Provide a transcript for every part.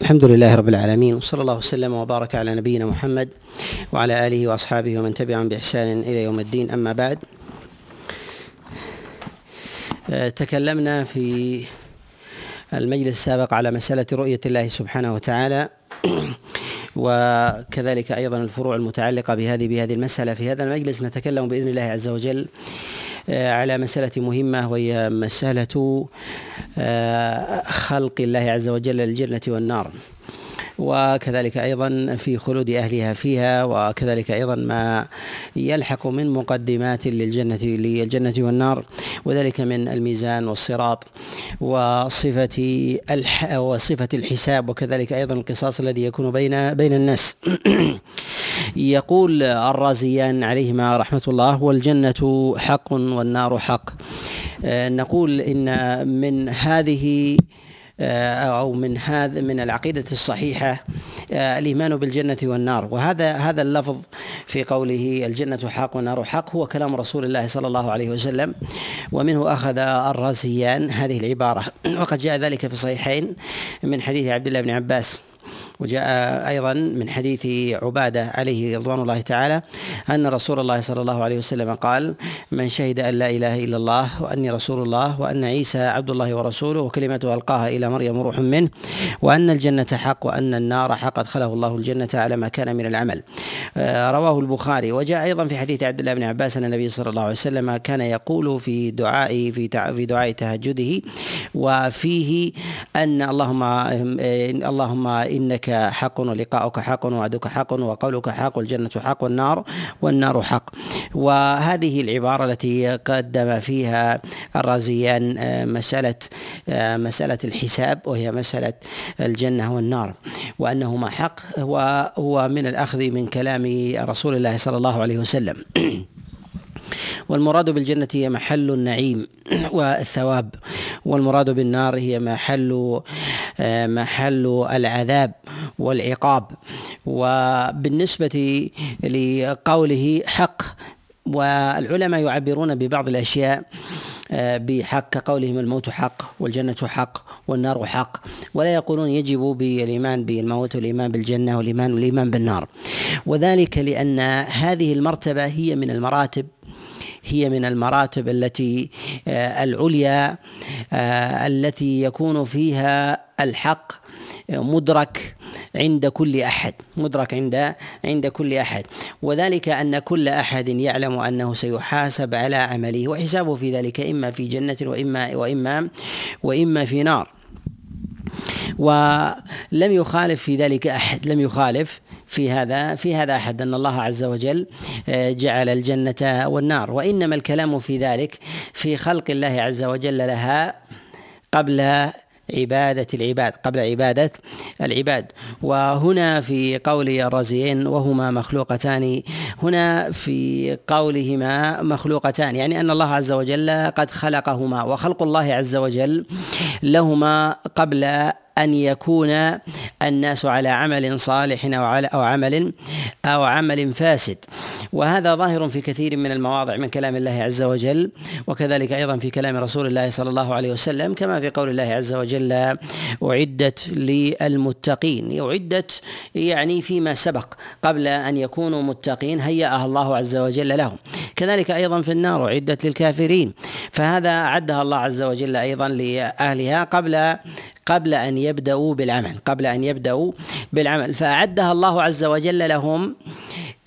الحمد لله رب العالمين وصلى الله وسلم وبارك على نبينا محمد وعلى آله وأصحابه ومن تبعهم بإحسان إلى يوم الدين. أما بعد آه، تكلمنا في المجلس السابق على مسألة رؤية الله سبحانه وتعالى وكذلك أيضا الفروع المتعلقة بهذه بهذه المسألة. في هذا المجلس نتكلم بإذن الله عز وجل على مسألة مهمة وهي مسألة آه، خلق الله عز وجل للجنة والنار. وكذلك أيضا في خلود أهلها فيها وكذلك أيضا ما يلحق من مقدمات للجنة للجنة والنار. وذلك من الميزان والصراط وصفة الح وصفة الحساب وكذلك أيضا القصاص الذي يكون بين بين الناس. يقول الرازيان عليهما رحمة الله والجنة حق والنار حق. نقول إن من هذه آه، أو من هذا من العقيدة الصحيحة آه، الإيمان بالجنة والنار. وهذا هذا اللفظ في قوله الجنة حق والنار حق هو كلام رسول الله صلى الله عليه وسلم ومنه أخذ الرازيان. هذه العبارة. وقد جاء ذلك في الصحيحين من حديث عبد الله بن عباس. وجاء أيضا من حديث عبادة عليه رضوان الله تعالى أن رسول الله صلى الله عليه وسلم قال من شهد أن لا إله إلا الله وأني رسول الله وأن عيسى عبد الله ورسوله وكلمته ألقاها إلى مريم روح منه وأن الجنة حق وأن النار حق ادخله الله الجنة على ما كان من العمل. رواه البخاري. وجاء أيضا في حديث عبد الله بن عباس أن النبي صلى الله عليه وسلم كان يقول في دعائه في في دعاء تهجده وفيه أن اللهم اللهم إنك حق ولقاؤك حق ووعدك حق وقولك حق والجنة حق والنار والنار حق. وهذه العبارة التي قدم فيها الرازيان آه، مسألة آه، مسألة الحساب وهي مسألة الجنة والنار وأنهما حق وهو من الأخذ من كلام رسول الله صلى الله عليه وسلم. والمراد بالجنة هي محل النعيم والثواب والمراد بالنار هي محل آه، محل العذاب والعقاب. وبالنسبة لقوله حق والعلماء يعبرون ببعض الأشياء آه، بحق كقولهم الموت حق والجنة حق والنار حق ولا يقولون يجب بالإيمان بالموت والإيمان بالجنة والإيمان والإيمان بالنار. وذلك لأن هذه المرتبة هي من المراتب هي من المراتب التي آه، العليا آه، التي يكون فيها الحق مدرك عند كل أحد مدرك عند عند كل أحد. وذلك أن كل أحد يعلم أنه سيحاسب على عمله وحسابه في ذلك إما في جنة وإما وإما وإما في نار. ولم يخالف في ذلك أحد لم يخالف في هذا في هذا أحد أن الله عز وجل آه، جعل الجنة والنار. وإنما الكلام في ذلك في خلق الله عز وجل لها قبل عبادة العباد قبل عبادة العباد. وهنا في قول الرازيين وهما مخلوقتان هنا في قولهما مخلوقتان يعني أن الله عز وجل قد خلقهما وخلق الله عز وجل لهما قبل أن يكون الناس على عمل صالح أو على أو عمل أو عمل فاسد. وهذا ظاهر في كثير من المواضع من كلام الله عز وجل وكذلك أيضا في كلام رسول الله صلى الله عليه وسلم كما في قول الله عز وجل أعدت للمتقين أعدت يعني فيما سبق قبل أن يكونوا متقين هيأها الله عز وجل لهم. كذلك أيضا في النار أعدت للكافرين فهذا أعدها الله عز وجل أيضا لأهلها قبل قبل أن يبدأوا بالعمل قبل أن يبدأوا بالعمل. فأعدها الله عز وجل لهم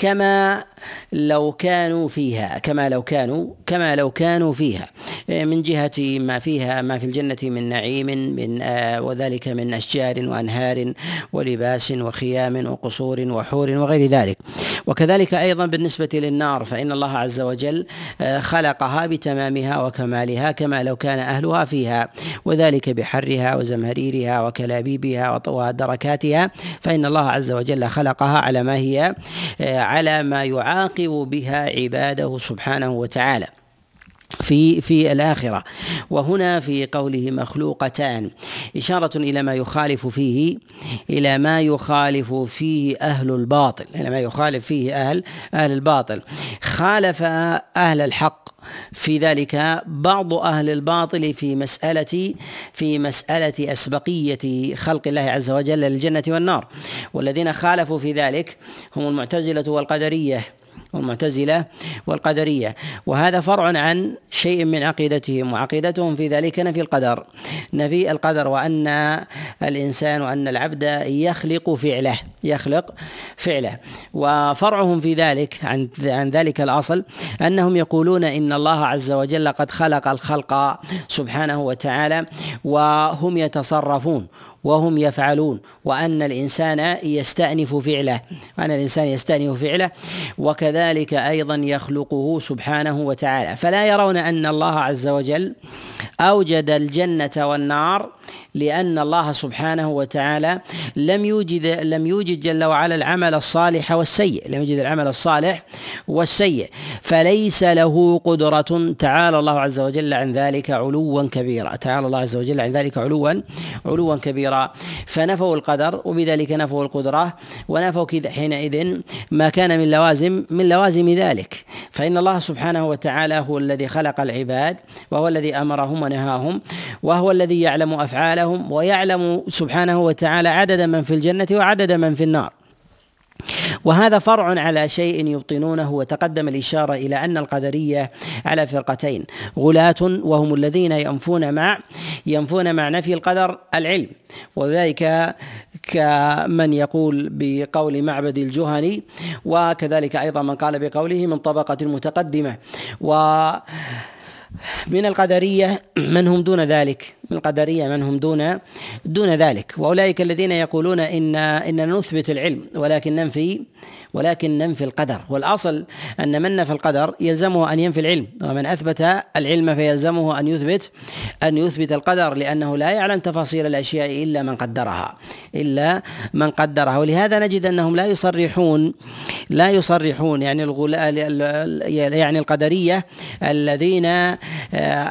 كما لو كانوا فيها كما لو كانوا كما لو كانوا فيها. من جهة ما فيها ما في الجنة من نعيم من آه وذلك من أشجار وأنهار ولباس وخيام وقصور وحور وغير ذلك. وكذلك أيضا بالنسبة للنار فإن الله عز وجل آه خلقها بتمامها وكمالها كما لو كان أهلها فيها. وذلك بحرها وزمهريرها وكلابيبها ودركاتها فإن الله عز وجل خلقها على ما هي على ما يعاقب بها عباده سبحانه وتعالى في في الآخرة. وهنا في قوله مخلوقتان إشارة إلى ما يخالف فيه إلى ما يخالف فيه أهل الباطل إلى ما يخالف فيه أهل أهل الباطل. خالف أهل الحق في ذلك بعض أهل الباطل في مسألة في مسألة أسبقية خلق الله عز وجل للجنة والنار. والذين خالفوا في ذلك هم المعتزلة والقدرية. والمعتزلة والقدرية. وهذا فرع عن شيء من عقيدتهم وعقيدتهم في ذلك نفي القدر. نفي القدر وأن الإنسان وأن العبد يخلق فعله يخلق فعله. وفرعهم في ذلك عن عن ذلك الأصل أنهم يقولون إن الله عز وجل قد خلق الخلق سبحانه وتعالى وهم يتصرفون. وهم يفعلون وأن الإنسان يستأنف فعله وأن الإنسان يستأنف فعله وكذلك أيضا يخلقه سبحانه وتعالى. فلا يرون أن الله عز وجل أوجد الجنة والنار لأن الله سبحانه وتعالى لم يوجد لم يوجد جل وعلا العمل الصالح والسيء، لم يوجد العمل الصالح والسيء، فليس له قدرة تعالى الله عز وجل عن ذلك علوا كبيرا، تعالى الله عز وجل عن ذلك علوا علوا كبيرا، فنفوا القدر وبذلك نفوا القدرة ونفوا حينئذ ما كان من لوازم من لوازم ذلك، فإن الله سبحانه وتعالى هو الذي خلق العباد وهو الذي أمرهم ونهاهم وهو الذي يعلم أفعالهم لهم ويعلم سبحانه وتعالى عدد من في الجنة وعدد من في النار. وهذا فرع على شيء يبطنونه وتقدم الإشارة إلى أن القدرية على فرقتين غلاة وهم الذين ينفون مع ينفون مع نفي القدر العلم. وذلك كمن يقول بقول معبد الجهني وكذلك أيضا من قال بقوله من طبقة المتقدمة و من القدرية من هم دون ذلك. من القدرية من هم دون دون ذلك. وأولئك الذين يقولون إن إننا نثبت العلم ولكن ننفي ولكن ننفي القدر. والأصل أن من نفى القدر يلزمه أن ينفي العلم ومن أثبت العلم فيلزمه أن يثبت أن يثبت القدر لأنه لا يعلم تفاصيل الأشياء إلا من قدرها إلا من قدرها. ولهذا نجد أنهم لا يصرحون لا يصرحون يعني الغلاء يعني القدرية الذين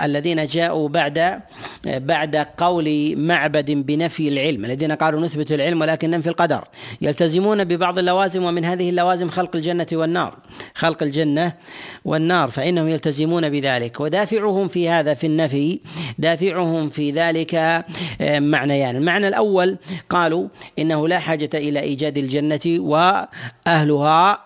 الذين جاءوا بعد بعد قول معبد بنفي العلم الذين قالوا نثبت العلم ولكن ننفي القدر. يلتزمون ببعض اللوازم ومن هذه اللوازم خلق الجنة والنار. خلق الجنة والنار فإنهم يلتزمون بذلك. ودافعهم في هذا في النفي دافعهم في ذلك آه، معنيان. المعنى الأول قالوا إنه لا حاجة إلى إيجاد الجنة وأهلها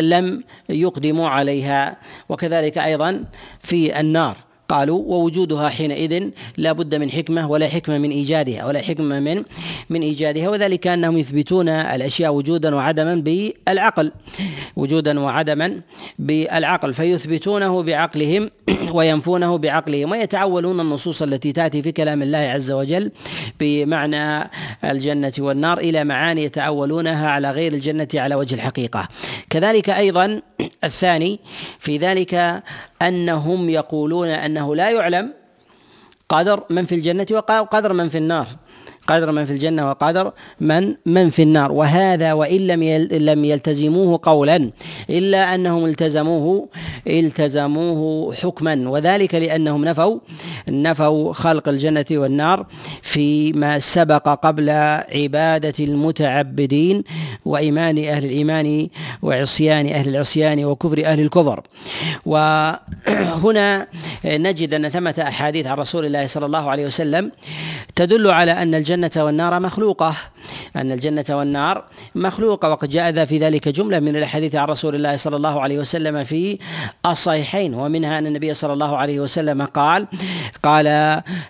لم يقدموا عليها. وكذلك أيضا في النار. قالوا ووجودها حينئذ لا بد من حكمة ولا حكمة من إيجادها ولا حكمة من من إيجادها وذلك أنهم يثبتون الأشياء وجودا وعدما بالعقل. وجودا وعدما بالعقل فيثبتونه بعقلهم وينفونه بعقلهم ويتعولون النصوص التي تأتي في كلام الله عز وجل بمعنى الجنة والنار إلى معاني يتأولونها على غير الجنة على وجه الحقيقة. كذلك أيضا الثاني في ذلك أنهم يقولون أنه لا يعلم قدر من في الجنة وقدر من في النار. قدر من في الجنة وقدر من من في النار. وهذا وإن لم لم يلتزموه قولا إلا أنهم التزموه التزموه حكما. وذلك لأنهم نفوا نفوا خلق الجنة والنار فيما سبق قبل عبادة المتعبدين وإيمان أهل الإيمان وعصيان أهل العصيان وكفر أهل الكفر. وهنا نجد أن ثمة أحاديث عن رسول الله صلى الله عليه وسلم تدل على أن الجنة والنار مخلوقة. أن الجنة والنار مخلوقة وقد جاء ذا في ذلك جملة من الأحاديث عن رسول الله صلى الله عليه وسلم في الصحيحين ومنها أن النبي صلى الله عليه وسلم قال قال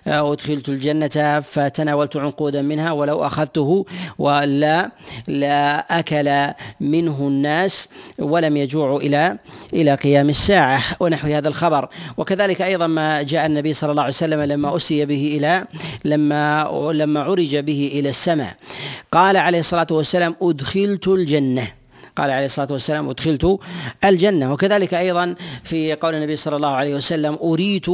أدخلت الجنة فتناولت عنقودا منها ولو أخذته ولا لا أكل منه الناس ولم يجوعوا إلى إلى قيام الساعة ونحو هذا الخبر. وكذلك أيضا ما جاء النبي صلى الله عليه وسلم لما أسي به إلى لما لما عرج به إلى السماء. قال عليه الصلاة والسلام أدخلت الجنة. قال عليه الصلاة والسلام أدخلت الجنة. وكذلك أيضا في قول النبي صلى الله عليه وسلم أريت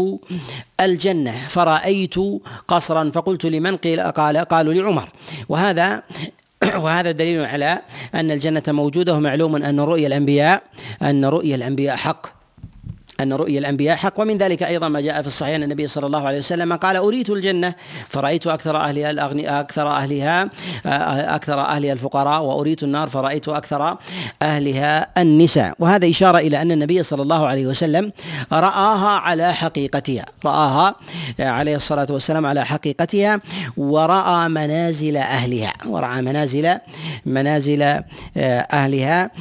الجنة. فرأيت قصرا. فقلت لمن؟ قيل قال قالوا لعمر. وهذا وهذا دليل على أن الجنة موجودة ومعلوم أن رؤيا الأنبياء أن رؤيا الأنبياء حق. أن رؤيا الأنبياء حق ومن ذلك أيضا ما جاء في الصحيح أن النبي صلى الله عليه وسلم قال أريت الجنة. فرأيت أكثر أهلها الأغنياء أكثر أهلها أكثر أهلها الفقراء وأريت النار فرأيت أكثر أهلها النساء. وهذا إشارة إلى أن النبي صلى الله عليه وسلم رآها على حقيقتها رآها عليه الصلاة والسلام على حقيقتها ورأى منازل أهلها ورأى منازل منازل أهلها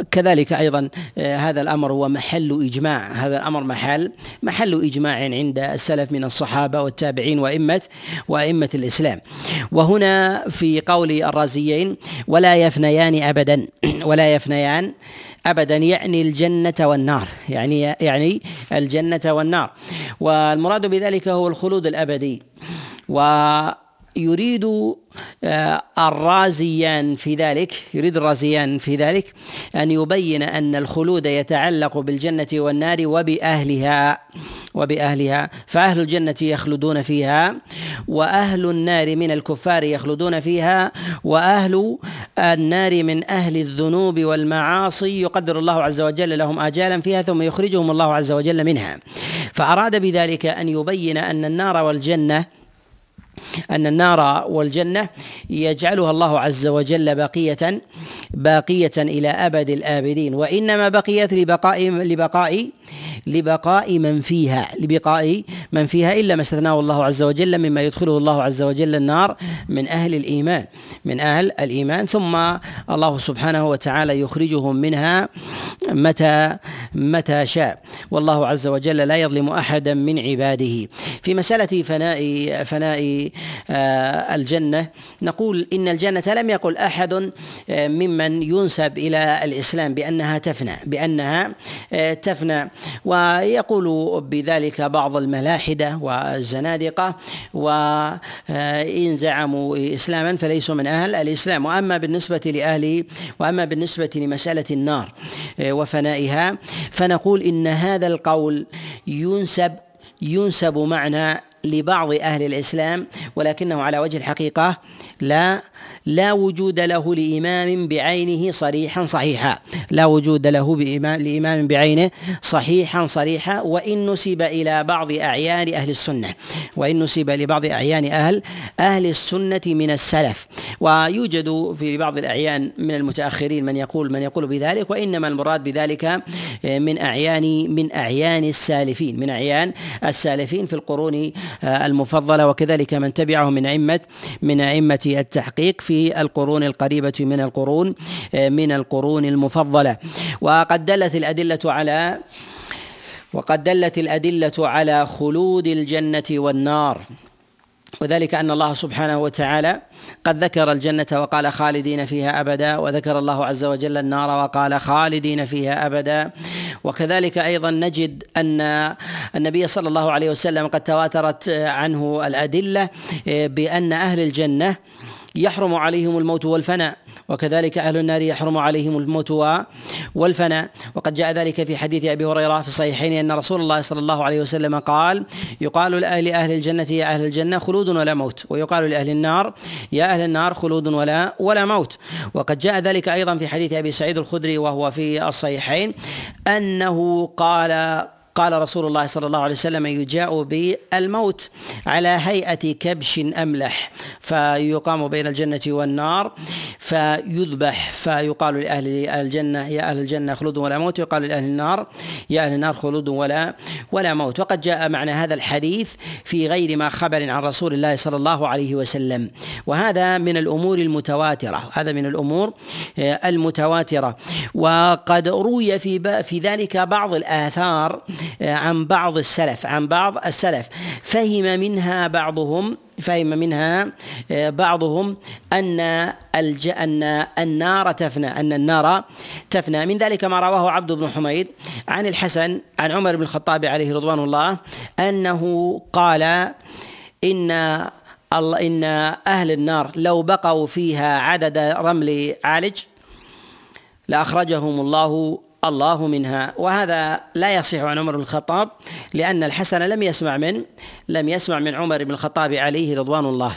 وكذلك أيضا آه، هذا الأمر هو محل إجماع. هذا الأمر محل محل إجماع عند السلف من الصحابة والتابعين وأئمة وأئمة الإسلام. وهنا في قول الرازيين ولا يفنيان ابدا ولا يفنيان ابدا يعني الجنة والنار. يعني يعني الجنة والنار. والمراد بذلك هو الخلود الأبدي. و يريد آه، الرازيان في ذلك يريد الرازيان في ذلك أن يبين أن الخلود يتعلق بالجنة والنار وبأهلها وبأهلها. فأهل الجنة يخلدون فيها وأهل النار من الكفار يخلدون فيها وأهل النار من أهل الذنوب والمعاصي يقدر الله عز وجل لهم آجالا فيها ثم يخرجهم الله عز وجل منها. فأراد بذلك أن يبين أن النار والجنة أن النار والجنة يجعلها الله عز وجل باقية باقية إلى أبد الآبدين. وإنما بقيت لبقاء لبقاء لبقاء من فيها لبقاء من فيها إلا ما استثناه الله عز وجل مما يدخله الله عز وجل النار من أهل الإيمان من أهل الإيمان. ثم الله سبحانه وتعالى يخرجهم منها متى متى شاء. والله عز وجل لا يظلم أحدا من عباده. في مسألة فناء فناء آه، الجنة نقول إن الجنة لم يقل أحد آه، ممن ينسب إلى الإسلام بأنها تفنى بأنها آه، تفنى. ويقول بذلك بعض الملاحدة والزنادقة وإن زعموا إسلاما فليسوا من أهل الإسلام. وأما بالنسبة لأهل وأما بالنسبة لمسألة النار وفنائها فنقول إن هذا القول ينسب ينسب معنى لبعض أهل الإسلام ولكنه على وجه الحقيقة لا لا وجود له لإمام بعينه صريحا صحيحا. لا وجود له بإمام لإمام بعينه صحيحا صريحا. وإن نسب إلى بعض أعيان أهل السنة. وإن نسب لبعض أعيان أهل أهل السنة من السلف. ويوجد في بعض الأعيان من المتأخرين من يقول من يقول بذلك. وإنما المراد بذلك من أعيان من أعيان السالفين من أعيان السالفين في القرون المفضلة. وكذلك من تبعهم من أئمة من أئمة التحقيق في في القرون القريبة من القرون من القرون المفضلة. وقد دلت الأدلة على وقد دلت الأدلة على خلود الجنة والنار. وذلك أن الله سبحانه وتعالى قد ذكر الجنة وقال خالدين فيها أبدا وذكر الله عز وجل النار وقال خالدين فيها أبدا. وكذلك أيضا نجد أن النبي صلى الله عليه وسلم قد تواترت عنه الأدلة بأن أهل الجنة يحرم عليهم الموت والفناء وكذلك أهل النار يحرم عليهم الموت والفناء. وقد جاء ذلك في حديث أبي هريرة في الصحيحين أن رسول الله صلى الله عليه وسلم قال يقال لأهل أهل الجنة يا أهل الجنة خلود ولا موت. ويقال لأهل النار يا أهل النار خلود ولا ولا موت. وقد جاء ذلك أيضا في حديث أبي سعيد الخدري وهو في الصحيحين أنه قال قال رسول الله صلى الله عليه وسلم يجاء بالموت على هيئة كبش أملح فيقام بين الجنة والنار فيذبح فيقال لأهل الجنة يا أهل الجنة خلود ولا موت يقال لأهل النار يا أهل النار خلود ولا ولا موت. وقد جاء معنى هذا الحديث في غير ما خبر عن رسول الله صلى الله عليه وسلم وهذا من الأمور المتواترة هذا من الأمور المتواترة. وقد روي في في ذلك بعض الآثار عن بعض السلف عن بعض السلف. فهم منها بعضهم فهم منها بعضهم أن الج... أن النار تفنى أن النار تفنى. من ذلك ما رواه عبد بن حميد عن الحسن عن عمر بن الخطاب عليه رضوان الله أنه قال الله إن أهل النار لو بقوا فيها عدد رمل عالج لأخرجهم الله الله منها وهذا لا يصح عن عمر بن الخطاب لأن الحسن لم يسمع من لم يسمع من عمر بن الخطاب عليه رضوان الله.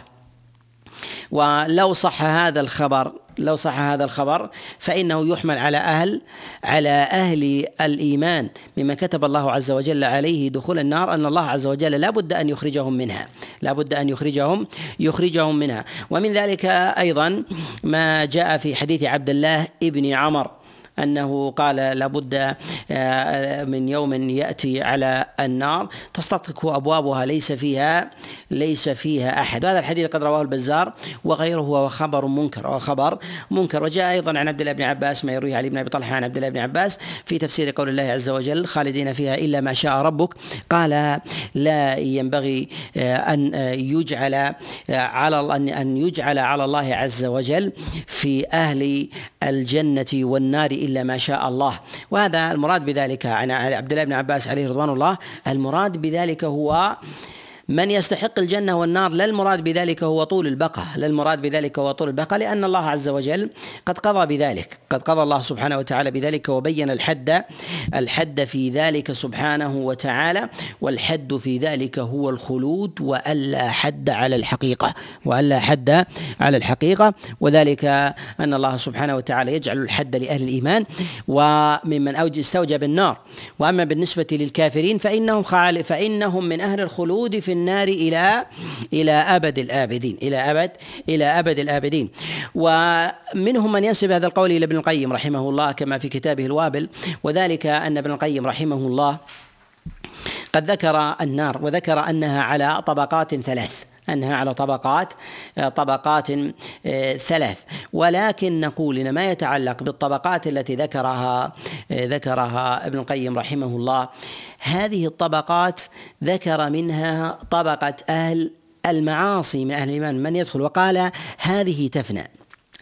ولو صح هذا الخبر لو صح هذا الخبر فإنه يحمل على أهل على أهل الإيمان مما كتب الله عز وجل عليه دخول النار أن الله عز وجل لا بد أن يخرجهم منها لا بد أن يخرجهم يخرجهم منها. ومن ذلك أيضا ما جاء في حديث عبد الله ابن عمر أنه قال لابد آه، من يوم يأتي على النار. تستطرق أبوابها ليس فيها ليس فيها أحد. هذا الحديث قد رواه البزار وغيره هو خبر منكر أو خبر منكر. وجاء أيضا عن عبد الله بن عباس ما يرويه علي بن أبي طلحة عن عبد الله بن عباس في تفسير قول الله عز وجل خالدين فيها إلا ما شاء ربك قال لا ينبغي آه، يجعل آه، على أن أن يجعل على الله عز وجل في أهل الجنة والنار إلا ما شاء الله. وهذا المراد بذلك. عن عبد الله بن عباس عليه رضوان الله. المراد بذلك هو من يستحق الجنة والنار لا المراد بذلك هو طول البقاء لا المراد بذلك هو طول البقاء لأن الله عز وجل قد قضى بذلك قد قضى الله سبحانه وتعالى بذلك وبين الحد الحد في ذلك سبحانه وتعالى والحد في ذلك هو الخلود وألا حد على الحقيقة وألا حد على الحقيقة وذلك أن الله سبحانه وتعالى يجعل الحد لأهل الإيمان وممن استوجب النار وأما بالنسبة للكافرين فإنهم فإنهم من أهل الخلود في النار إلى إلى أبد الآبدين إلى أبد إلى أبد الآبدين. ومنهم من ينسب هذا القول إلى ابن القيم رحمه الله كما في كتابه الوابل وذلك أن ابن القيم رحمه الله قد ذكر النار وذكر أنها على طبقات ثلاث. أنها على طبقات طبقات ثلاث. ولكن نقول إن ما يتعلق بالطبقات التي ذكرها ذكرها ابن القيم رحمه الله هذه الطبقات ذكر منها طبقة أهل المعاصي من أهل الإيمان من يدخل وقال هذه تفنى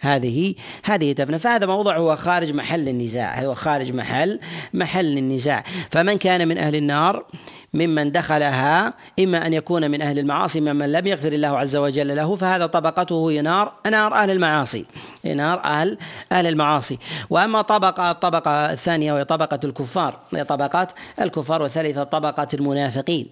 هذه هذه تفنى. فهذا موضوع هو خارج محل النزاع هو خارج محل محل النزاع. فمن كان من أهل النار ممن دخلها إما أن يكون من أهل المعاصي ممن لم يغفر الله عز وجل له فهذا طبقته هي نار نار أهل المعاصي نار أهل أهل المعاصي. وأما طبقة الطبقة الثانية وهي طبقة الكفار هي طبقات الكفار والثالثة طبقة المنافقين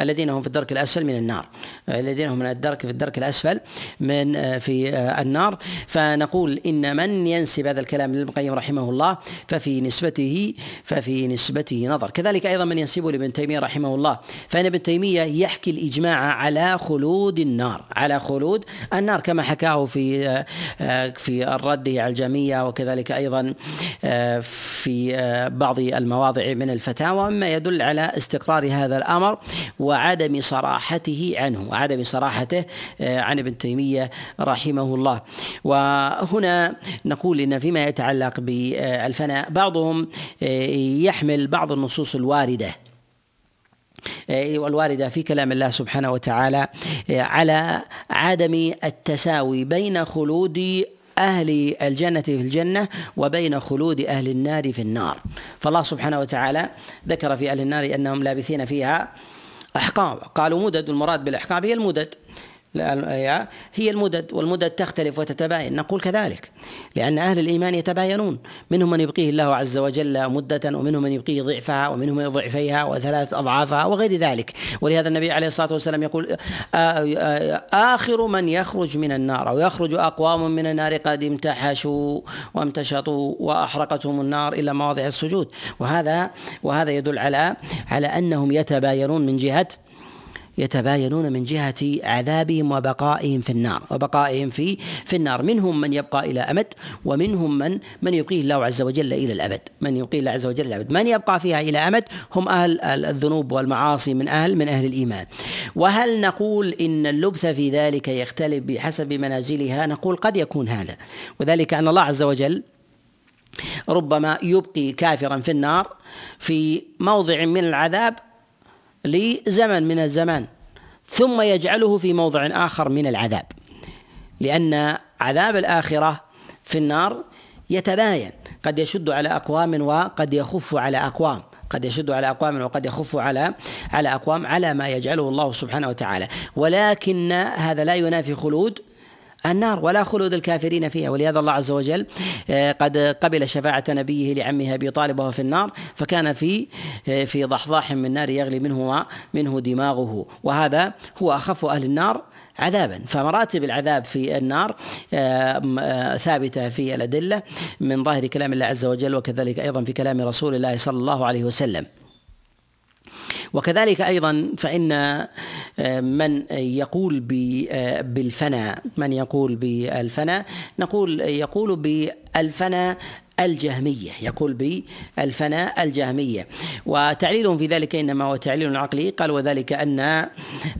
الذين هم في الدرك الأسفل من النار الذين هم من الدرك في الدرك الأسفل من في النار. فنقول إن من ينسب هذا الكلام لابن القيم رحمه الله ففي نسبته ففي نسبته نظر. كذلك أيضا من ينسبه لابن تيمية رحمه رحمه الله. فإن ابن تيمية يحكي الإجماع على خلود النار على خلود النار كما حكاه في آه، في الرد على الجميع وكذلك أيضا آه، في آه، بعض المواضع من الفتاوى. مما يدل على استقرار هذا الأمر وعدم صراحته عنه وعدم صراحته عن ابن تيمية رحمه الله. وهنا نقول إن فيما يتعلق بالفناء بعضهم يحمل بعض النصوص الواردة. إيه، والواردة في كلام الله سبحانه وتعالى إيه، على عدم التساوي بين خلود أهل الجنة في الجنة وبين خلود أهل النار في النار. فالله سبحانه وتعالى ذكر في أهل النار أنهم لابثين فيها أحقاب. قالوا مدد المراد بالأحقاب هي المدد. هي المدد والمدد تختلف وتتباين. نقول كذلك لأن أهل الإيمان يتباينون. منهم من يبقيه الله عز وجل مدة ومنهم من يبقيه ضعفها ومنهم من ضعفيها وثلاث أضعافها وغير ذلك. ولهذا النبي عليه الصلاة والسلام يقول آخر من يخرج من النار أو يخرج أقوام من النار قد امتحشوا وامتشطوا وأحرقتهم النار إلى مواضع السجود. وهذا وهذا يدل على على أنهم يتباينون من جهة يتباينون من جهة عذابهم وبقائهم في النار وبقائهم في في النار. منهم من يبقى إلى أمد ومنهم من من يبقيه الله عز وجل إلى الأبد. من يبقيه الله عز وجل إلى الأبد. من يبقى فيها إلى أمد؟ هم أهل الذنوب والمعاصي من أهل من أهل الإيمان. وهل نقول إن اللبث في ذلك يختلف بحسب منازلها؟ نقول قد يكون هذا. وذلك أن الله عز وجل ربما يبقي كافرا في النار في موضع من العذاب لزمن من الزمان ثم يجعله في موضع آخر من العذاب لأن عذاب الآخرة في النار يتباين قد يشد على أقوام وقد يخف على أقوام قد يشد على أقوام وقد يخف على على أقوام على ما يجعله الله سبحانه وتعالى. ولكن هذا لا ينافي خلود النار ولا خلود الكافرين فيها. ولهذا الله عز وجل آه، قد قبل شفاعة نبيه لعمه أبي طالب وهو في النار فكان في آه، في ضحضاح من نار يغلي منه منه دماغه. وهذا هو أخف أهل النار عذابا. فمراتب العذاب في النار ثابتة في الأدلة من ظاهر كلام الله عز وجل وكذلك أيضا في كلام رسول الله صلى الله عليه وسلم. وكذلك أيضا فإن آه، من يقول آه، بالفناء من يقول بالفناء نقول يقول بالفناء الجهمية يقول بالفناء الجهمية. وتعليلهم في ذلك إنما هو تعليل عقلي. قال وذلك أن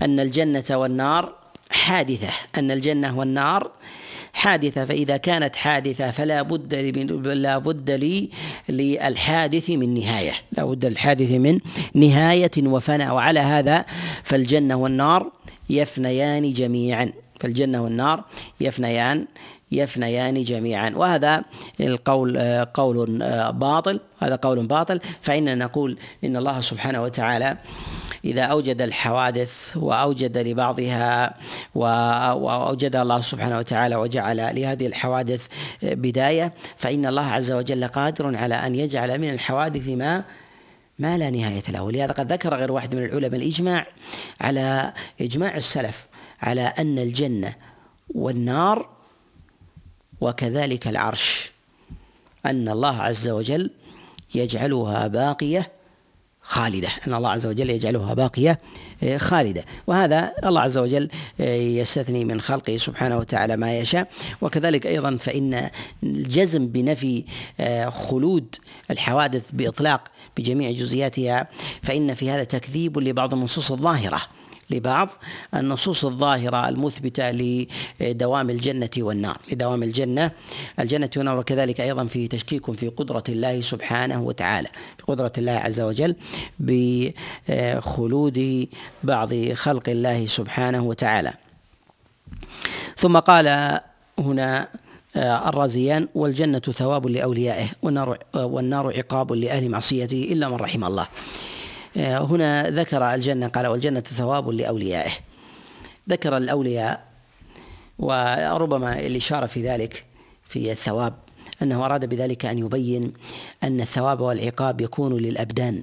أن الجنة والنار حادثة أن الجنة والنار حادثة فإذا كانت حادثة فلا بد لا بد لي للحادث من نهاية. لا بد للحادث من نهاية وفناء. وعلى هذا فالجنة والنار يفنيان جميعا. فالجنة والنار يفنيان يفنيان جميعا. وهذا القول قول باطل. هذا قول باطل. فإننا نقول إن الله سبحانه وتعالى إذا أوجد الحوادث وأوجد لبعضها وأوجد الله سبحانه وتعالى وجعل لهذه الحوادث بداية فإن الله عز وجل قادر على أن يجعل من الحوادث ما ما لا نهاية له. ولهذا قد ذكر غير واحد من العلماء الإجماع على إجماع السلف على أن الجنة والنار وكذلك العرش أن الله عز وجل يجعلها باقية خالدة أن الله عز وجل يجعلها باقية آه، خالدة. وهذا الله عز وجل آه، يستثني من خلقه سبحانه وتعالى ما يشاء. وكذلك أيضا فإن الجزم بنفي آه، خلود الحوادث بإطلاق بجميع جزئياتها فإن في هذا تكذيب لبعض النصوص الظاهرة. لبعض النصوص الظاهرة المثبتة لدوام الجنة والنار لدوام الجنة الجنة والنار وكذلك أيضا في تشكيك في قدرة الله سبحانه وتعالى في قدرة الله عز وجل بخلود بعض خلق الله سبحانه وتعالى. ثم قال هنا الرازيان والجنة ثواب لأوليائه والنار والنار عقاب لأهل معصيته إلا من رحم الله. هنا ذكر الجنة قال والجنة ثواب لأوليائه. ذكر الأولياء وربما الإشارة في ذلك في الثواب أنه أراد بذلك أن يبين أن الثواب والعقاب يكون للأبدان.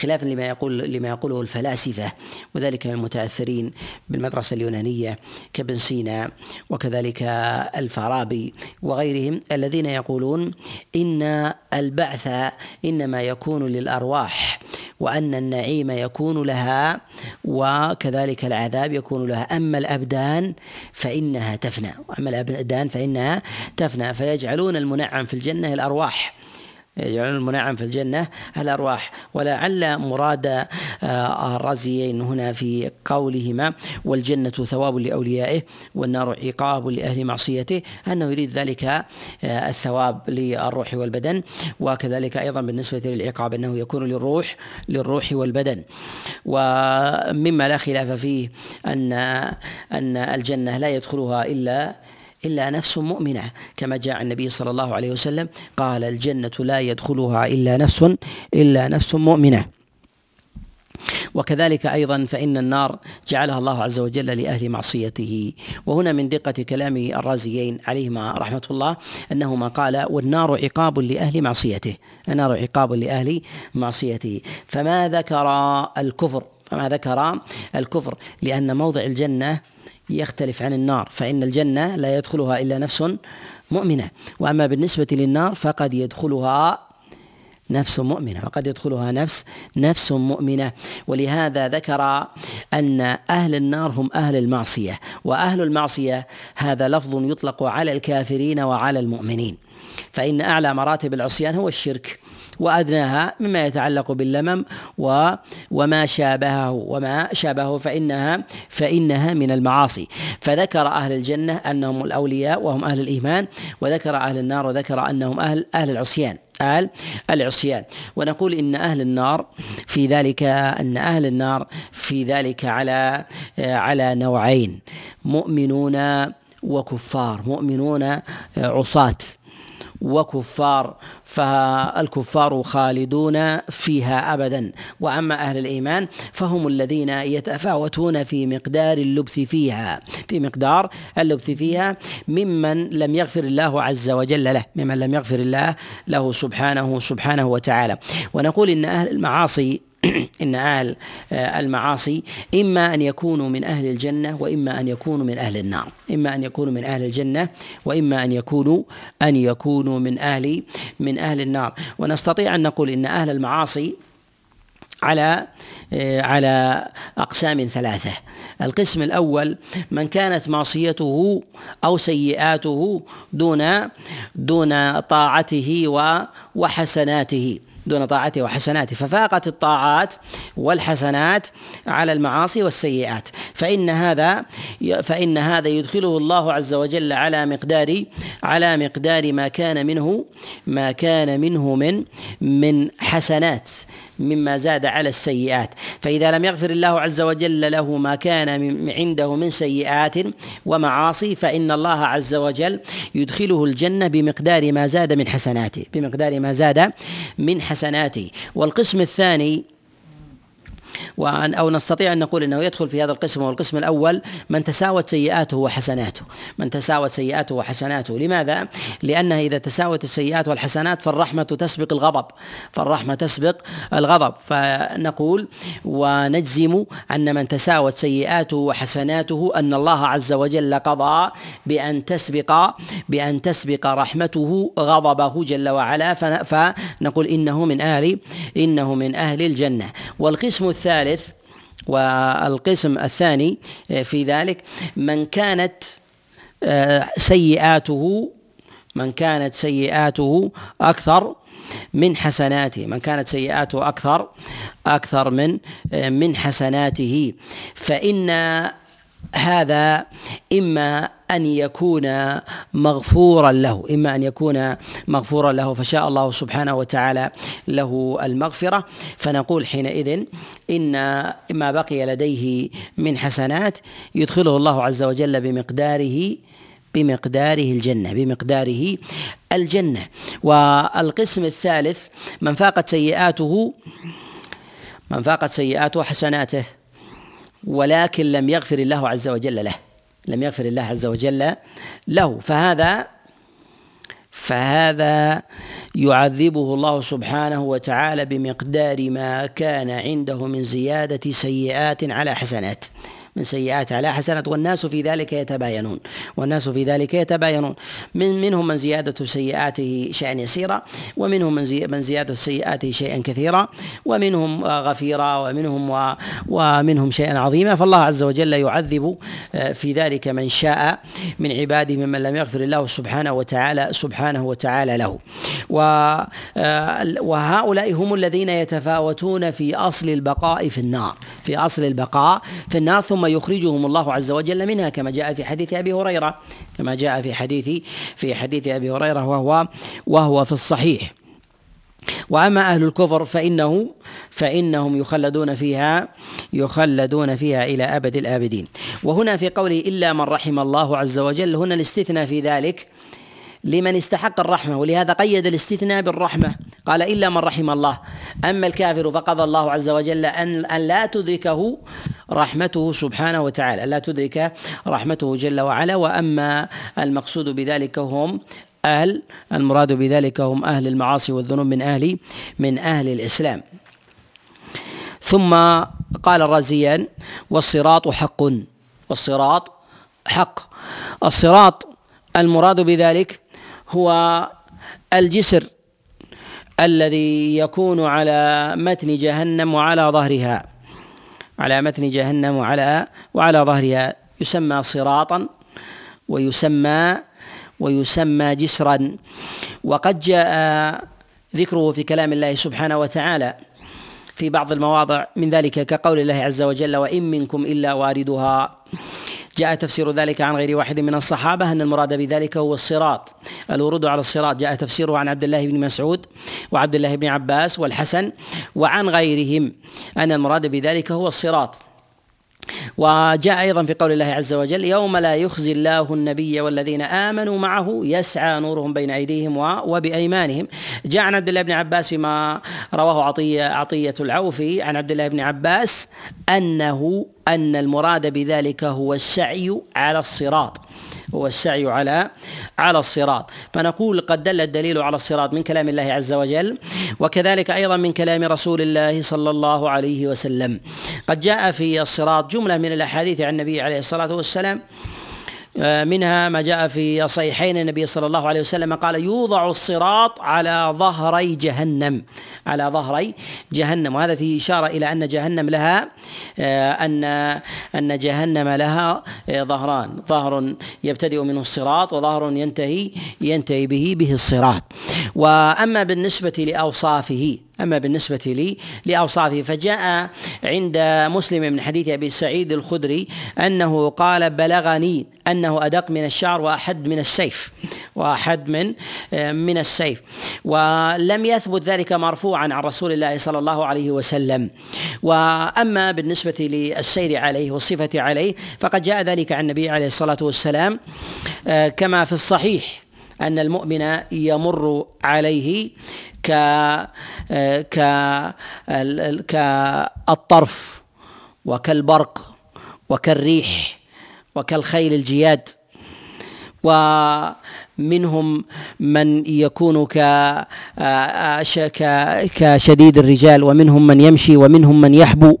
خلافا لما يقول لما يقوله الفلاسفة وذلك من المتأثرين بالمدرسة اليونانية كابن سينا وكذلك الفارابي وغيرهم الذين يقولون إن البعث إنما يكون للأرواح وأن النعيم يكون لها وكذلك العذاب يكون لها. أما الأبدان فإنها تفنى وأما الأبدان فإنها تفنى فيجعلون المنعم في الجنة الأرواح. يجعلون المنعم في الجنة الأرواح. ولعل مراد آه، الرازيين هنا في قولهما والجنة ثواب لأوليائه والنار عقاب لأهل معصيته أنه يريد ذلك آه، الثواب للروح والبدن وكذلك أيضا بالنسبة للعقاب أنه يكون للروح للروح والبدن. ومما لا خلاف فيه أن أن الجنة لا يدخلها إلا إلا نفس مؤمنة كما جاء النبي صلى الله عليه وسلم قال الجنة لا يدخلها إلا نفس إلا نفس مؤمنة. وكذلك أيضا فإن النار جعلها الله عز وجل لأهل معصيته. وهنا من دقة كلام الرازيين عليهما رحمة الله أنهما قال والنار عقاب لأهل معصيته. النار عقاب لأهل معصيته. فما ذكر الكفر فما ذكر الكفر لأن موضع الجنة يختلف عن النار فإن الجنة لا يدخلها إلا نفس مؤمنة. وأما بالنسبة للنار فقد يدخلها نفس مؤمنة وقد يدخلها نفس نفس مؤمنة. ولهذا ذكر أن أهل النار هم أهل المعصية وأهل المعصية هذا لفظ يطلق على الكافرين وعلى المؤمنين. فإن أعلى مراتب العصيان هو الشرك. وأدناها مما يتعلق باللمم و وما شابهه وما شابهه فإنها فإنها من المعاصي. فذكر أهل الجنة أنهم الأولياء وهم أهل الإيمان وذكر أهل النار وذكر أنهم أهل أهل العصيان أهل العصيان. ونقول إن أهل النار في ذلك أن أهل النار في ذلك على على نوعين مؤمنون وكفار مؤمنون عصاة وكفار فالكفار خالدون فيها ابدا. وأما أهل الإيمان فهم الذين يتفاوتون في مقدار اللبث فيها. في مقدار اللبث فيها ممن لم يغفر الله عز وجل له ممن لم يغفر الله له سبحانه سبحانه وتعالى. ونقول إن أهل المعاصي إن أهل المعاصي إما أن يكونوا من أهل الجنة وإما أن يكونوا من أهل النار. إما أن يكونوا من أهل الجنة وإما أن يكونوا أن يكونوا من أهل من أهل النار. ونستطيع أن نقول إن أهل المعاصي على على أقسام ثلاثة. القسم الأول من كانت معصيته أو سيئاته دون دون طاعته وحسناته. دون طاعته وحسناته ففاقت الطاعات والحسنات على المعاصي والسيئات. فإن هذا فإن هذا يدخله الله عز وجل على مقدار على مقدار ما كان منه ما كان منه من من حسنات. مما زاد على السيئات. فإذا لم يغفر الله عز وجل له ما كان عنده من سيئات ومعاصي فإن الله عز وجل يدخله الجنة بمقدار ما زاد من حسناته بمقدار ما زاد من حسناته. والقسم الثاني وأن أو نستطيع أن نقول أنه يدخل في هذا القسم والقسم الأول من تساوت سيئاته وحسناته. من تساوت سيئاته وحسناته. لماذا؟ لأنها إذا تساوت السيئات والحسنات فالرحمة تسبق الغضب. فالرحمة تسبق الغضب. فنقول ونجزم أن من تساوت سيئاته وحسناته أن الله عز وجل قضى بأن تسبق بأن تسبق رحمته غضبه جل وعلا. فنقول إنه من أهل إنه من أهل الجنة. والقسم الثالث والقسم الثاني في ذلك من كانت آه، سيئاته من كانت سيئاته أكثر من حسناته من كانت سيئاته أكثر أكثر من آه، من حسناته. فإن هذا إما أن يكون مغفورا له إما أن يكون مغفورا له فشاء الله سبحانه وتعالى له المغفرة. فنقول حينئذ إن ما بقي لديه من حسنات يدخله الله عز وجل بمقداره بمقداره الجنة بمقداره الجنة. والقسم الثالث من فاقت سيئاته من فاقت سيئاته حسناته ولكن لم يغفر الله عز وجل له. لم يغفر الله عز وجل له. فهذا فهذا يعذبه الله سبحانه وتعالى بمقدار ما كان عنده من زيادة سيئات على حسنات. من سيئات على حسنات والناس في ذلك يتباينون. والناس في ذلك يتباينون. من منهم من زيادة سيئاته شيئا يسيرا ومنهم من من زيادة سيئاته شيئا كثيرا ومنهم غفيرا ومنهم ومنهم شيئا عظيما. فالله عز وجل يعذب آه، في ذلك من شاء من عباده ممن لم يغفر الله سبحانه وتعالى سبحانه وتعالى له. آه، وهؤلاء هم الذين يتفاوتون في أصل البقاء في النار. في أصل البقاء في النار ثم يخرجهم الله عز وجل منها كما جاء في حديث أبي هريرة كما جاء في حديث في حديث أبي هريرة وهو وهو في الصحيح. وأما أهل الكفر فإنه فإنهم يخلدون فيها يخلدون فيها إلى أبد الآبدين. وهنا في قوله إلا من رحم الله عز وجل هنا الاستثناء في ذلك لمن استحق الرحمة ولهذا قيد الاستثناء بالرحمة. قال إلا من رحم الله. أما الكافر فقضى الله عز وجل أن أن لا تدركه رحمته سبحانه وتعالى لا تدرك رحمته جل وعلا. وأما المقصود بذلك هم أهل المراد بذلك هم أهل المعاصي والذنوب من أهل من أهل الإسلام. ثم قال الرازيان والصراط حق. والصراط حق. الصراط المراد بذلك هو الجسر الذي يكون على متن جهنم وعلى ظهرها. على متن جهنم وعلى وعلى ظهرها. يسمى صراطا ويسمى ويسمى جسرا. وقد جاء ذكره في كلام الله سبحانه وتعالى في بعض المواضع من ذلك كقول الله عز وجل وإن منكم إلا واردها. جاء تفسير ذلك عن غير واحد من الصحابة أن المراد بذلك هو الصراط. الورود على الصراط جاء تفسيره عن عبد الله بن مسعود وعبد الله بن عباس والحسن وعن غيرهم أن المراد بذلك هو الصراط. وجاء أيضا في قول الله عز وجل يوم لا يخزي الله النبي والذين آمنوا معه يسعى نورهم بين أيديهم وبأيمانهم. جاء عن عبد الله بن عباس فيما رواه عطيه عطية العوفي عن عبد الله بن عباس انه أن المراد بذلك هو السعي على الصراط. هو السعي على على الصراط. فنقول قد دل الدليل على الصراط من كلام الله عز وجل وكذلك أيضا من كلام رسول الله صلى الله عليه وسلم. قد جاء في الصراط جملة من الأحاديث عن النبي عليه الصلاة والسلام منها ما جاء في صحيحين النبي صلى الله عليه وسلم قال يوضع الصراط على ظهري جهنم على ظهري جهنم. وهذا فيه إشارة إلى أن جهنم لها آه، أن أن جهنم لها آه، ظهران. ظهر يبتدئ منه الصراط وظهر ينتهي ينتهي به به الصراط. وأما بالنسبة لأوصافه أما بالنسبة لي لأوصافه فجاء عند مسلم من حديث أبي سعيد الخدري أنه قال بلغني أنه أدق من الشعر وأحد من السيف. وأحد من من السيف. ولم يثبت ذلك مرفوعا عن رسول الله صلى الله عليه وسلم. وأما بالنسبة للسير عليه والصفة عليه فقد جاء ذلك عن النبي عليه الصلاة والسلام كما في الصحيح أن المؤمن يمر عليه ك ك كالطرف وكالبرق وكالريح وكالخيل الجياد. ومنهم من يكون ك كشديد الرجال ومنهم من يمشي ومنهم من يحبو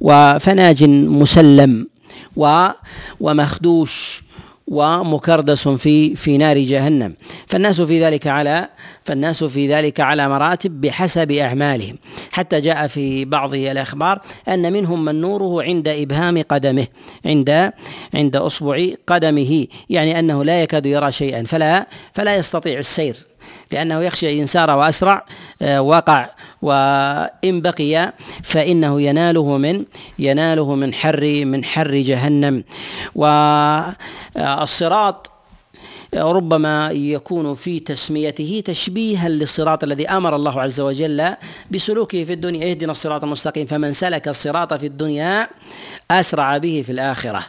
وفناج مسلم ومخدوش ومكردس في في نار جهنم. فالناس في ذلك على فالناس في ذلك على مراتب بحسب أعمالهم. حتى جاء في بعض الأخبار أن منهم من نوره عند إبهام قدمه عند عند أصبع قدمه يعني أنه لا يكاد يرى شيئا فلا فلا يستطيع السير. لأنه يخشى إن سار وأسرع آه، وقع وإن بقي فإنه يناله من يناله من حر من حر جهنم. والصراط ربما يكون في تسميته تشبيها للصراط الذي أمر الله عز وجل بسلوكه في الدنيا. اهدنا الصراط المستقيم فمن سلك الصراط في الدنيا أسرع به في الآخرة.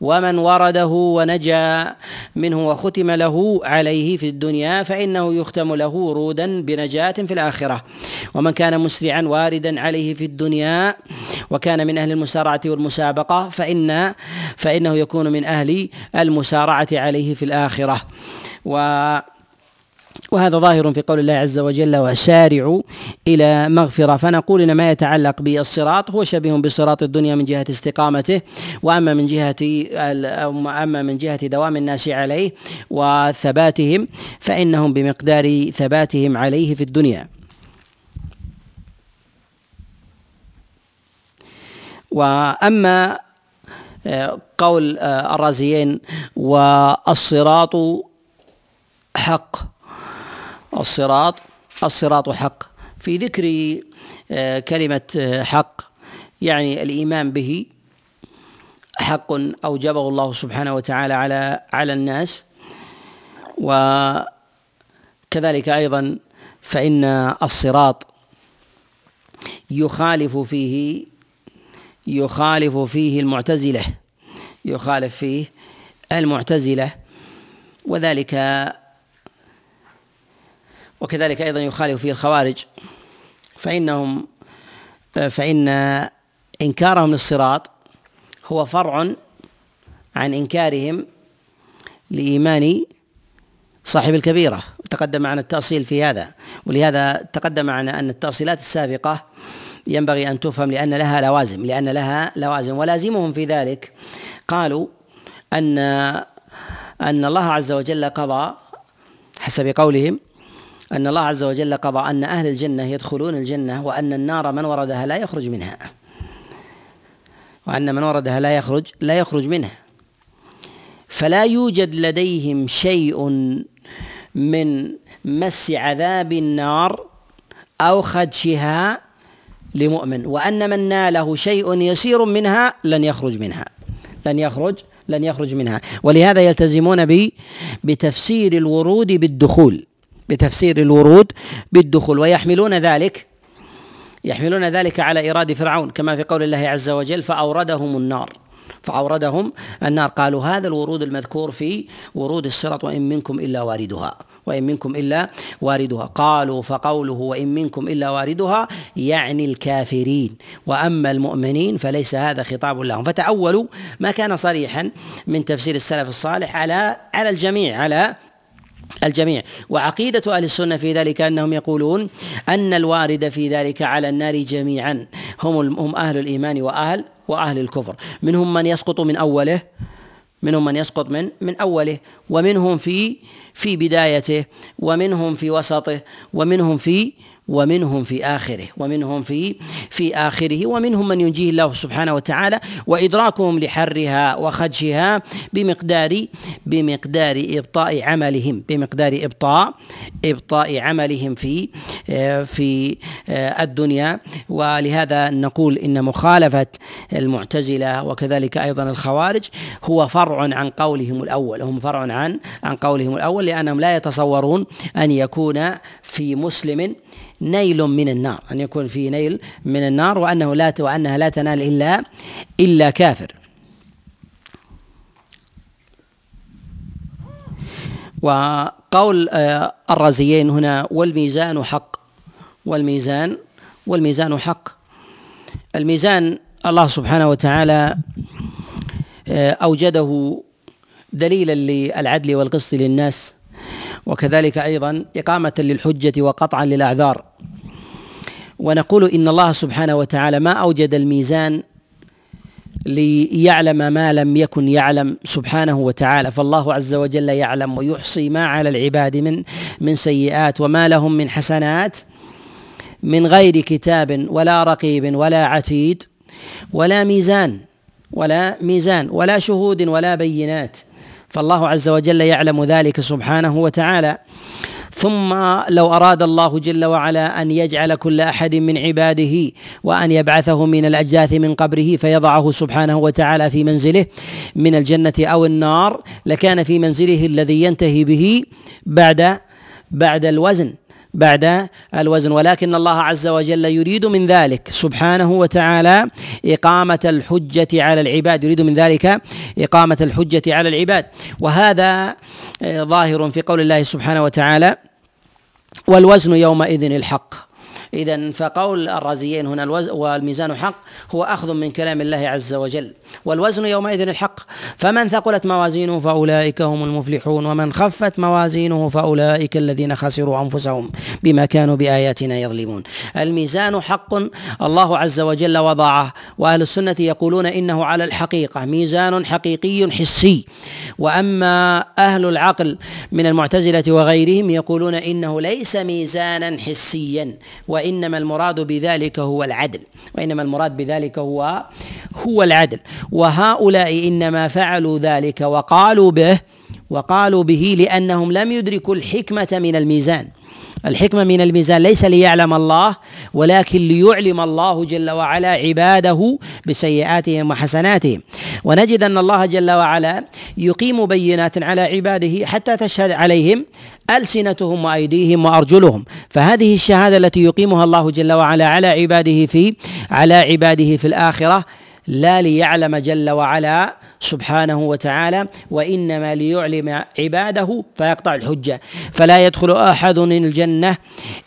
ومن ورده ونجا منه وختم له عليه في الدنيا فإنه يختم له ورودا بنجاة في الآخرة. ومن كان مسرعا واردا عليه في الدنيا وكان من أهل المسارعة والمسابقة فإن فإنه يكون من أهل المسارعة عليه في الآخرة. و وهذا ظاهر في قول الله عز وجل وسارعوا إلى مغفرة. فنقول إن ما يتعلق بالصراط هو شبيه بصراط الدنيا من جهة استقامته وأما من جهة أما من جهة دوام الناس عليه وثباتهم فإنهم بمقدار ثباتهم عليه في الدنيا. وأما آه، قول آه، الرازيين والصراط حق. الصراط الصراط حق. في ذكر آه، كلمة آه، حق يعني الإيمان به حق أوجبه الله سبحانه وتعالى على على الناس. وكذلك أيضا فإن الصراط يخالف فيه يخالف فيه المعتزلة يخالف فيه المعتزلة. وذلك وكذلك أيضا يخالف فيه الخوارج. فإنهم فإن إنكارهم للصراط هو فرع عن إنكارهم لإيمان صاحب الكبيرة. تقدم معنا التأصيل في هذا. ولهذا تقدم معنا أن التأصيلات السابقة ينبغي أن تفهم لأن لها لوازم لأن لها لوازم ولازمهم في ذلك قالوا أن أن الله عز وجل قضى حسب قولهم أن الله عز وجل قضى أن أهل الجنة يدخلون الجنة وأن النار من وردها لا يخرج منها. وأن من وردها لا يخرج لا يخرج منها. فلا يوجد لديهم شيء من مس عذاب النار أو خدشها لمؤمن. وأن من ناله شيء يسير منها لن يخرج منها. لن يخرج لن يخرج منها. ولهذا يلتزمون بتفسير الورود بالدخول. بتفسير الورود بالدخول ويحملون ذلك يحملون ذلك على إيراد فرعون كما في قول الله عز وجل فأوردهم النار فأوردهم النار. قالوا هذا الورود المذكور في ورود الصراط وإن منكم إلا واردها وإن منكم إلا واردها. قالوا فقوله وإن منكم إلا واردها يعني الكافرين. وأما المؤمنين فليس هذا خطاب لهم. فتأولوا ما كان صريحا من تفسير السلف الصالح على على الجميع على الجميع. وعقيدة أهل السنة في ذلك أنهم يقولون أن الوارد في ذلك على النار جميعا. هم هم أهل الإيمان وأهل وأهل الكفر. منهم من يسقط من أوله منهم من يسقط من من أوله. ومنهم في في بدايته ومنهم في وسطه ومنهم في ومنهم في آخره ومنهم في في آخره ومنهم من ينجيه الله سبحانه وتعالى وإدراكهم لحرها وخدشها بمقدار بمقدار إبطاء عملهم بمقدار إبطاء إبطاء عملهم في في الدنيا. ولهذا نقول إن مخالفة المعتزلة وكذلك أيضا الخوارج هو فرع عن قولهم الأول هم فرع عن عن قولهم الأول لأنهم لا يتصورون أن يكون في مسلم نيل من النار أن يكون في نيل من النار وأنه لا وأنها لا تنال إلا إلا كافر. وقول آه، الرازيين هنا والميزان حق والميزان والميزان حق. الميزان الله سبحانه وتعالى آه، أوجده دليلا للعدل والقسط للناس. وكذلك أيضا إقامة للحجة وقطعا للأعذار. ونقول إن الله سبحانه وتعالى ما أوجد الميزان ليعلم ما لم يكن يعلم سبحانه وتعالى. فالله عز وجل يعلم ويحصي ما على العباد من من سيئات وما لهم من حسنات من غير كتاب ولا رقيب ولا عتيد ولا ميزان ولا ميزان ولا شهود ولا بينات. فالله عز وجل يعلم ذلك سبحانه وتعالى. ثم لو أراد الله جل وعلا أن يجعل كل أحد من عباده وأن يبعثه من الأجداث من قبره فيضعه سبحانه وتعالى في منزله من الجنة أو النار لكان في منزله الذي ينتهي به بعد بعد الوزن. بعد الوزن. ولكن الله عز وجل يريد من ذلك سبحانه وتعالى إقامة الحجة على العباد. يريد من ذلك إقامة الحجة على العباد. وهذا ظاهر في قول الله سبحانه وتعالى والوزن يومئذ الحق. إذا فقول الرازيين هنا والميزان حق هو أخذ من كلام الله عز وجل. والوزن يومئذ الحق. فمن ثقلت موازينه فأولئك هم المفلحون ومن خفت موازينه فأولئك الذين خسروا أنفسهم بما كانوا بآياتنا يظلمون. الميزان حق الله عز وجل وضعه وأهل السنة يقولون إنه على الحقيقة ميزان حقيقي حسي. وأما أهل العقل من المعتزلة وغيرهم يقولون إنه ليس ميزانا حسيا وإنما المراد بذلك هو العدل. وإنما المراد بذلك هو هو العدل. وهؤلاء إنما فعلوا ذلك وقالوا به وقالوا به لأنهم لم يدركوا الحكمة من الميزان. الحكمة من الميزان ليس ليعلم الله ولكن ليعلم الله جل وعلا عباده بسيئاتهم وحسناتهم. ونجد أن الله جل وعلا يقيم بينات على عباده حتى تشهد عليهم ألسنتهم وأيديهم وأرجلهم. فهذه الشهادة التي يقيمها الله جل وعلا على عباده في على عباده في الآخرة لا ليعلم جل وعلا سبحانه وتعالى وإنما ليعلم عباده فيقطع الحجة. فلا يدخل أحد الجنة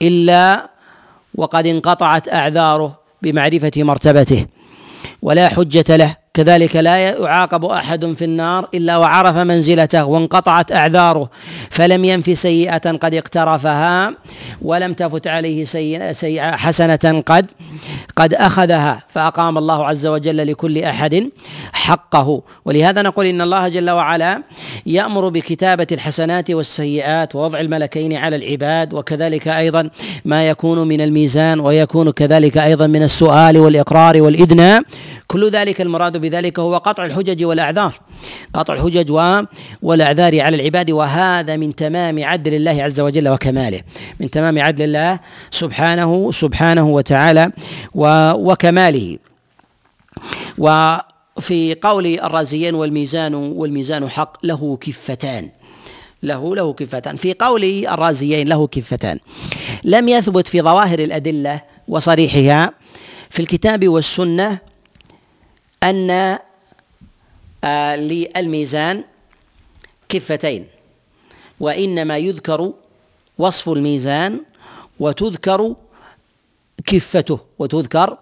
إلا وقد انقطعت أعذاره بمعرفة مرتبته ولا حجة له. كذلك لا يعاقب أحد في النار إلا وعرف منزلته وانقطعت أعذاره فلم ينف سيئة قد اقترفها ولم تفت عليه سيئة حسنة قد قد أخذها فأقام الله عز وجل لكل أحد حقه. ولهذا نقول إن الله جل وعلا يأمر بكتابة الحسنات والسيئات ووضع الملكين على العباد وكذلك أيضا ما يكون من الميزان ويكون كذلك أيضا من السؤال والإقرار والإدنى. كل ذلك المراد بذلك هو قطع الحجج والأعذار. قطع الحجج والأعذار على العباد وهذا من تمام عدل الله عز وجل وكماله. من تمام عدل الله سبحانه سبحانه وتعالى وكماله. وفي قول الرازيين والميزان والميزان حق له كفتان. له له كفتان. في قول الرازيين له كفتان. لم يثبت في ظواهر الأدلة وصريحها في الكتاب والسنة أن آه، للميزان كفتين وإنما يذكر وصف الميزان وتذكر كفته وتذكر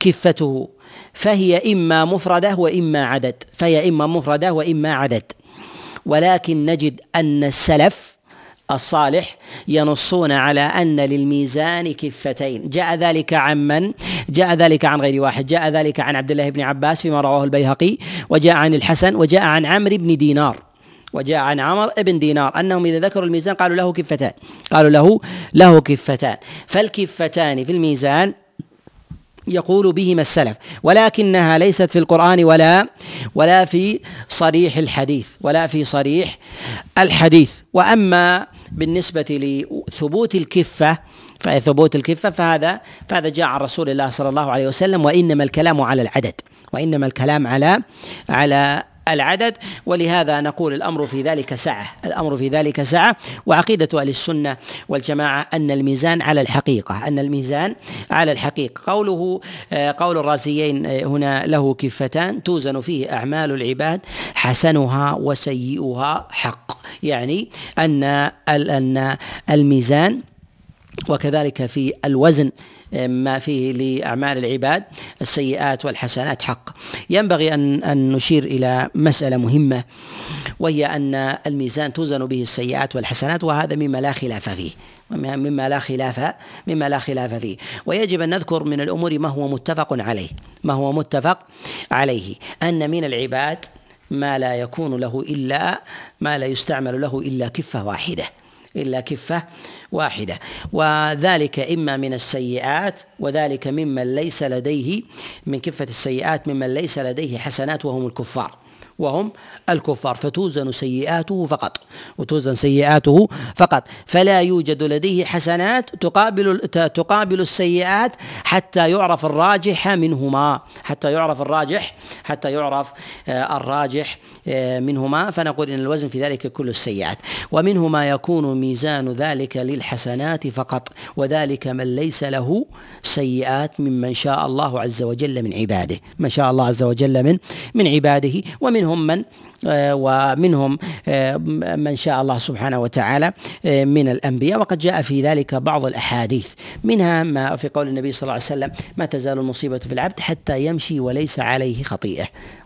كفته فهي إما مفردة وإما عدد فهي إما مفردة وإما عدد. ولكن نجد أن السلف الصالح ينصون على أن للميزان كفتين. جاء ذلك عن من؟ جاء ذلك عن غير واحد. جاء ذلك عن عبد الله بن عباس فيما رواه البيهقي وجاء عن الحسن وجاء عن عمرو بن دينار. وجاء عن عمر بن دينار. أنهم إذا ذكروا الميزان قالوا له كفتان. قالوا له له كفتان. فالكفتان في الميزان يقول بهما السلف ولكنها ليست في القرآن ولا ولا في صريح الحديث ولا في صريح الحديث. وأما بالنسبة لثبوت الكفة فثبوت الكفة فهذا فهذا جاء عن رسول الله صلى الله عليه وسلم وإنما الكلام على العدد وإنما الكلام على على العدد ولهذا نقول الأمر في ذلك سعه الأمر في ذلك سعه وعقيدة أهل السنة والجماعة أن الميزان على الحقيقة أن الميزان على الحقيقة. قوله آه، قول الرازيين آه، هنا له كفتان توزن فيه أعمال العباد حسنها وسيئها حق. يعني أن أن الميزان وكذلك في الوزن ما فيه لأعمال العباد السيئات والحسنات حق. ينبغي أن أن نشير إلى مسألة مهمة وهي أن الميزان توزن به السيئات والحسنات وهذا مما لا خلاف فيه. مما لا خلاف مما لا خلاف فيه. ويجب أن نذكر من الأمور ما هو متفق عليه. ما هو متفق عليه؟ أن من العباد ما لا يكون له إلا ما لا يستعمل له إلا كفة واحدة. إلا كفة واحدة. وذلك إما من السيئات وذلك ممن ليس لديه من كفة السيئات ممن ليس لديه حسنات وهم الكفار. وهم الكفار فتوزن سيئاته فقط وتوزن سيئاته فقط. فلا يوجد لديه حسنات تقابل تقابل السيئات حتى يعرف الراجح منهما حتى يعرف الراجح حتى يعرف آه، الراجح آه، منهما. فنقول إن الوزن في ذلك كل السيئات. ومنه ما يكون ميزان ذلك للحسنات فقط وذلك من ليس له سيئات ممن شاء الله عز وجل من عباده من شاء الله عز وجل من من عباده. ومنهم من ومنهم آه، من شاء الله سبحانه وتعالى آه، من الأنبياء. وقد جاء في ذلك بعض الأحاديث منها ما في قول النبي صلى الله عليه وسلم ما تزال المصيبة في العبد حتى يمشي وليس عليه خطيئة.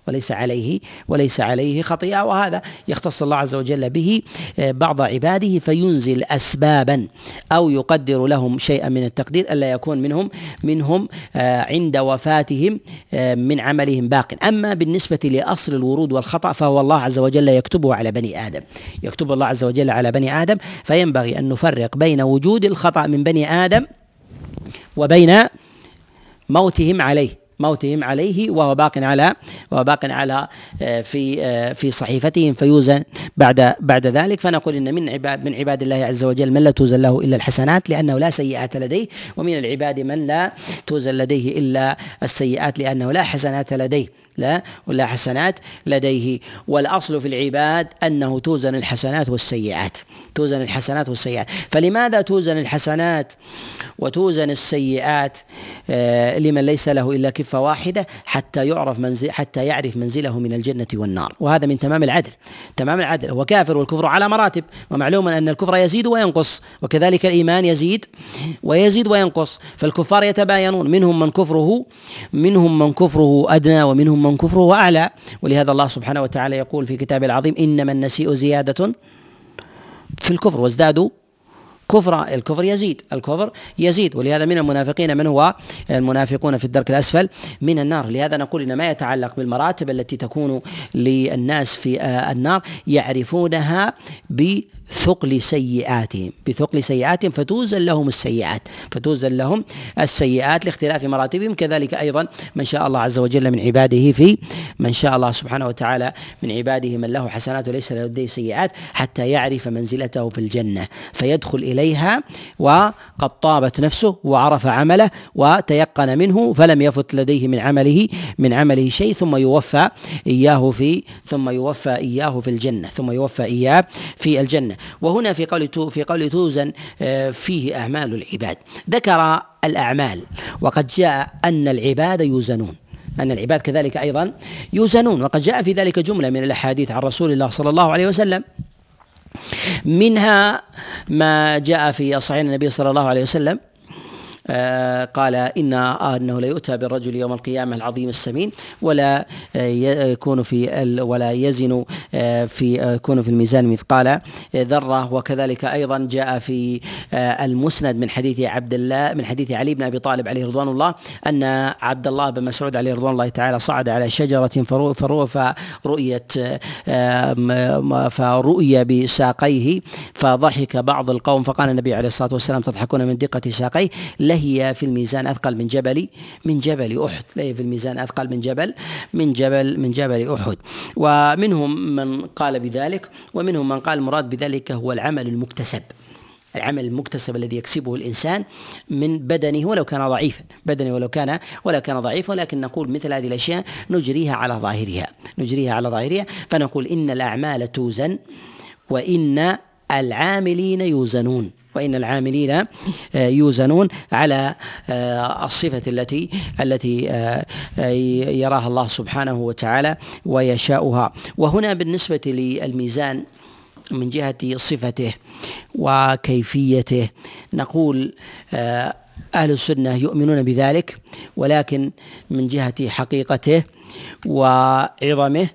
وليس عليه وليس عليه خطيئة. وهذا يختص الله عز وجل به بعض عباده فينزل أسبابا أو يقدر لهم شيئا من التقدير ألا يكون منهم منهم عند وفاتهم من عملهم باق. أما بالنسبة لأصل الورود والخطأ فهو الله عز وجل يكتبه على بني آدم. يكتب الله عز وجل على بني آدم فينبغي أن نفرق بين وجود الخطأ من بني آدم وبين موتهم عليه. موتهم عليه وهو باق على وهو باق على آه، في آه، في صحيفتهم فيوزن بعد بعد ذلك. فنقول إن من عباد من عباد الله عز وجل من لا توزن له إلا الحسنات لأنه لا سيئات لديه ومن العباد من لا توزن لديه إلا السيئات لأنه لا حسنات لديه. لا ولا حسنات لديه. والأصل في العباد أنه توزن الحسنات والسيئات توزن الحسنات والسيئات. فلماذا توزن الحسنات وتوزن السيئات؟ آه لمن ليس له إلا كفة واحدة حتى يعرف منزل حتى يعرف منزله من الجنة والنار. وهذا من تمام العدل تمام العدل. هو كافر والكفر على مراتب ومعلوم أن الكفر يزيد وينقص وكذلك الإيمان يزيد ويزيد وينقص. فالكفار يتباينون منهم من كفره منهم من كفره أدنى ومنهم من كفره اعلى ولهذا الله سبحانه وتعالى يقول في كتابه العظيم إنما النسيء زيادة في الكفر وازدادوا كفر الكفر يزيد الكفر يزيد. ولهذا من المنافقين من هو؟ المنافقون في الدرك الأسفل من النار. لهذا نقول ان ما يتعلق بالمراتب التي تكون للناس في النار يعرفونها ب ثقل سيئاتهم بثقل سيئاتهم فتوزن لهم السيئات فتوزن لهم السيئات لاختلاف مراتبهم كذلك أيضا من شاء الله عز وجل من عباده في من شاء الله سبحانه وتعالى من عباده من له حسنات وليس لديه سيئات حتى يعرف منزلته في الجنة. فيدخل إليها وقد طابت نفسه وعرف عمله وتيقن منه فلم يفت لديه من عمله من عمله شيء ثم يوفى إياه في ثم يوفى إياه في الجنة ثم يوفى إياه في الجنة. وهنا في قول في قول توزن آه، فيه أعمال العباد. ذكر الأعمال وقد جاء أن العباد يوزنون. أن العباد كذلك أيضا يوزنون. وقد جاء في ذلك جملة من الأحاديث عن رسول الله صلى الله عليه وسلم. منها ما جاء في صحيح النبي صلى الله عليه وسلم. قال إن أنه لا يؤتى بالرجل يوم القيامة العظيم السمين ولا آه، يكون في ولا يزن آه، في يكون في الميزان مثقال. ذرة وكذلك أيضا جاء في المسند من حديث عبد الله من حديث علي بن أبي طالب عليه رضوان الله أن عبد الله بن مسعود عليه رضوان الله تعالى صعد على شجرة فرؤ فرؤيت فرؤي بساقيه فضحك بعض القوم فقال النبي عليه الصلاة والسلام تضحكون من دقة ساقيه؟ لهي في الميزان أثقل من جبل من جبل أحد. لهي في الميزان أثقل من جبل من جبل من جبل أحد. ومنهم من قال بذلك ومنهم من قال المراد بذلك هو العمل المكتسب. العمل المكتسب الذي يكسبه الإنسان من بدنه ولو كان ضعيفا بدنه ولو كان ولو كان ضعيفا. ولكن نقول مثل هذه الأشياء نجريها على ظاهرها نجريها على ظاهرها. فنقول إن الأعمال توزن وإن العاملين يوزنون. وإن العاملين آه، يوزنون على آه، الصفة التي التي آه، يراها الله سبحانه وتعالى ويشاؤها. وهنا بالنسبة للميزان من جهة صفته وكيفيته نقول أهل السنة يؤمنون بذلك ولكن من جهة حقيقته وعظمه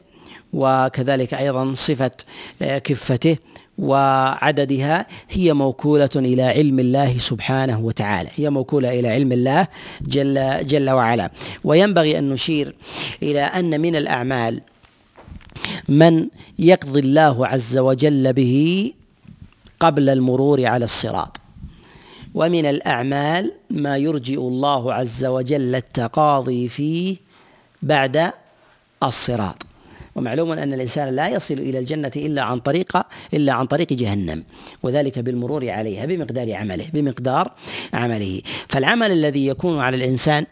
وكذلك أيضا صفة كفته وعددها هي موكولة إلى علم الله سبحانه وتعالى. هي موكولة إلى علم الله جل جل وعلا. وينبغي أن نشير إلى أن من الأعمال من يقضي الله عز وجل به قبل المرور على الصراط. ومن الأعمال ما يرجئ الله عز وجل التقاضي فيه بعد الصراط. ومعلوم أن الإنسان لا يصل إلى الجنة إلا عن طريق إلا عن طريق جهنم وذلك بالمرور عليها بمقدار عمله بمقدار عمله. فالعمل الذي يكون على الإنسان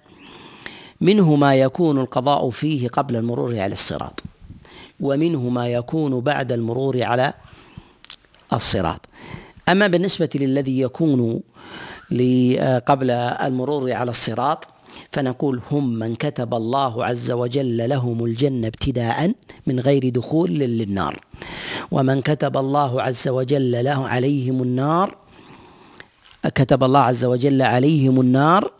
منه ما يكون القضاء فيه قبل المرور على الصراط ومنه ما يكون بعد المرور على الصراط. أما بالنسبة للذي يكون قبل المرور على الصراط فنقول هم من كتب الله عز وجل لهم الجنة ابتداء من غير دخول للنار. ومن كتب الله عز وجل له عليهم النار كتب الله عز وجل عليهم النار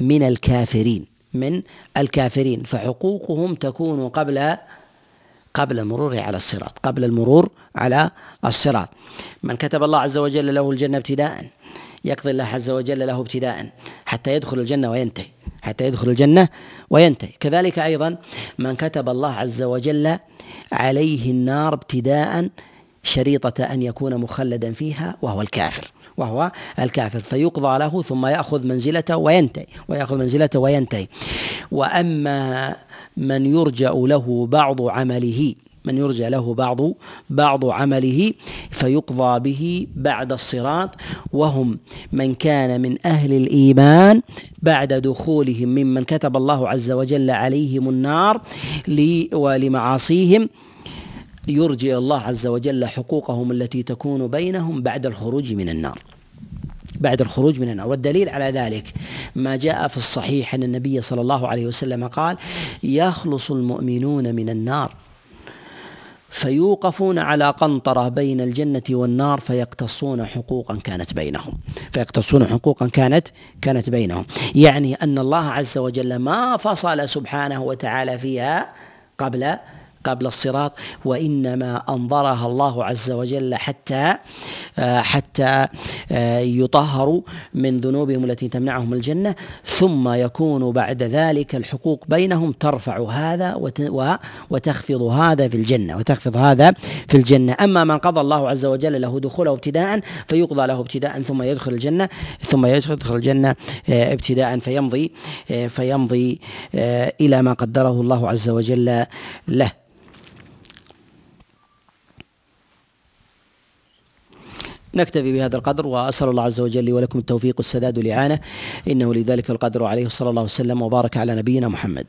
من الكافرين من الكافرين. فحقوقهم تكون قبل قبل المرور على الصراط قبل المرور على الصراط. من كتب الله عز وجل له الجنة ابتداء يقضي الله عز وجل له ابتداء حتى يدخل الجنة وينتهي. حتى يدخل الجنة وينتهي. كذلك أيضا من كتب الله عز وجل عليه النار ابتداء شريطة أن يكون مخلدا فيها وهو الكافر وهو الكافر. فيقضى له ثم يأخذ منزلته وينتهي ويأخذ منزلته وينتهي. وأما من يرجأ له بعض عمله من يرجى له بعض بعض عمله فيقضى به بعد الصراط. وهم من كان من أهل الإيمان بعد دخولهم ممن كتب الله عز وجل عليهم النار ولمعاصيهم. يرجي الله عز وجل حقوقهم التي تكون بينهم بعد الخروج من النار. بعد الخروج من النار. والدليل على ذلك ما جاء في الصحيح أن النبي صلى الله عليه وسلم قال يخلص المؤمنون من النار. فيوقفون على قنطرة بين الجنة والنار فيقتصون حقوقا كانت بينهم. فيقتصون حقوقا كانت كانت بينهم. يعني أن الله عز وجل ما فصل سبحانه وتعالى فيها قبل قبل الصراط وإنما أنظرها الله عز وجل حتى آه، حتى آه، يطهروا من ذنوبهم التي تمنعهم الجنة. ثم يكون بعد ذلك الحقوق بينهم ترفع هذا وتخفض هذا في الجنة وتخفض هذا في الجنة. أما من قضى الله عز وجل له دخوله ابتداء فيقضى له ابتداء ثم يدخل الجنة ثم يدخل الجنة آه، ابتداء فيمضي فيمضي إلى ما قدره الله عز وجل له. نكتفي بهذا القدر وأسأل الله عز وجل لي ولكم التوفيق والسداد والإعانة. إنه لذلك القدر عليه. صلى الله وسلم وبارك على نبينا محمد.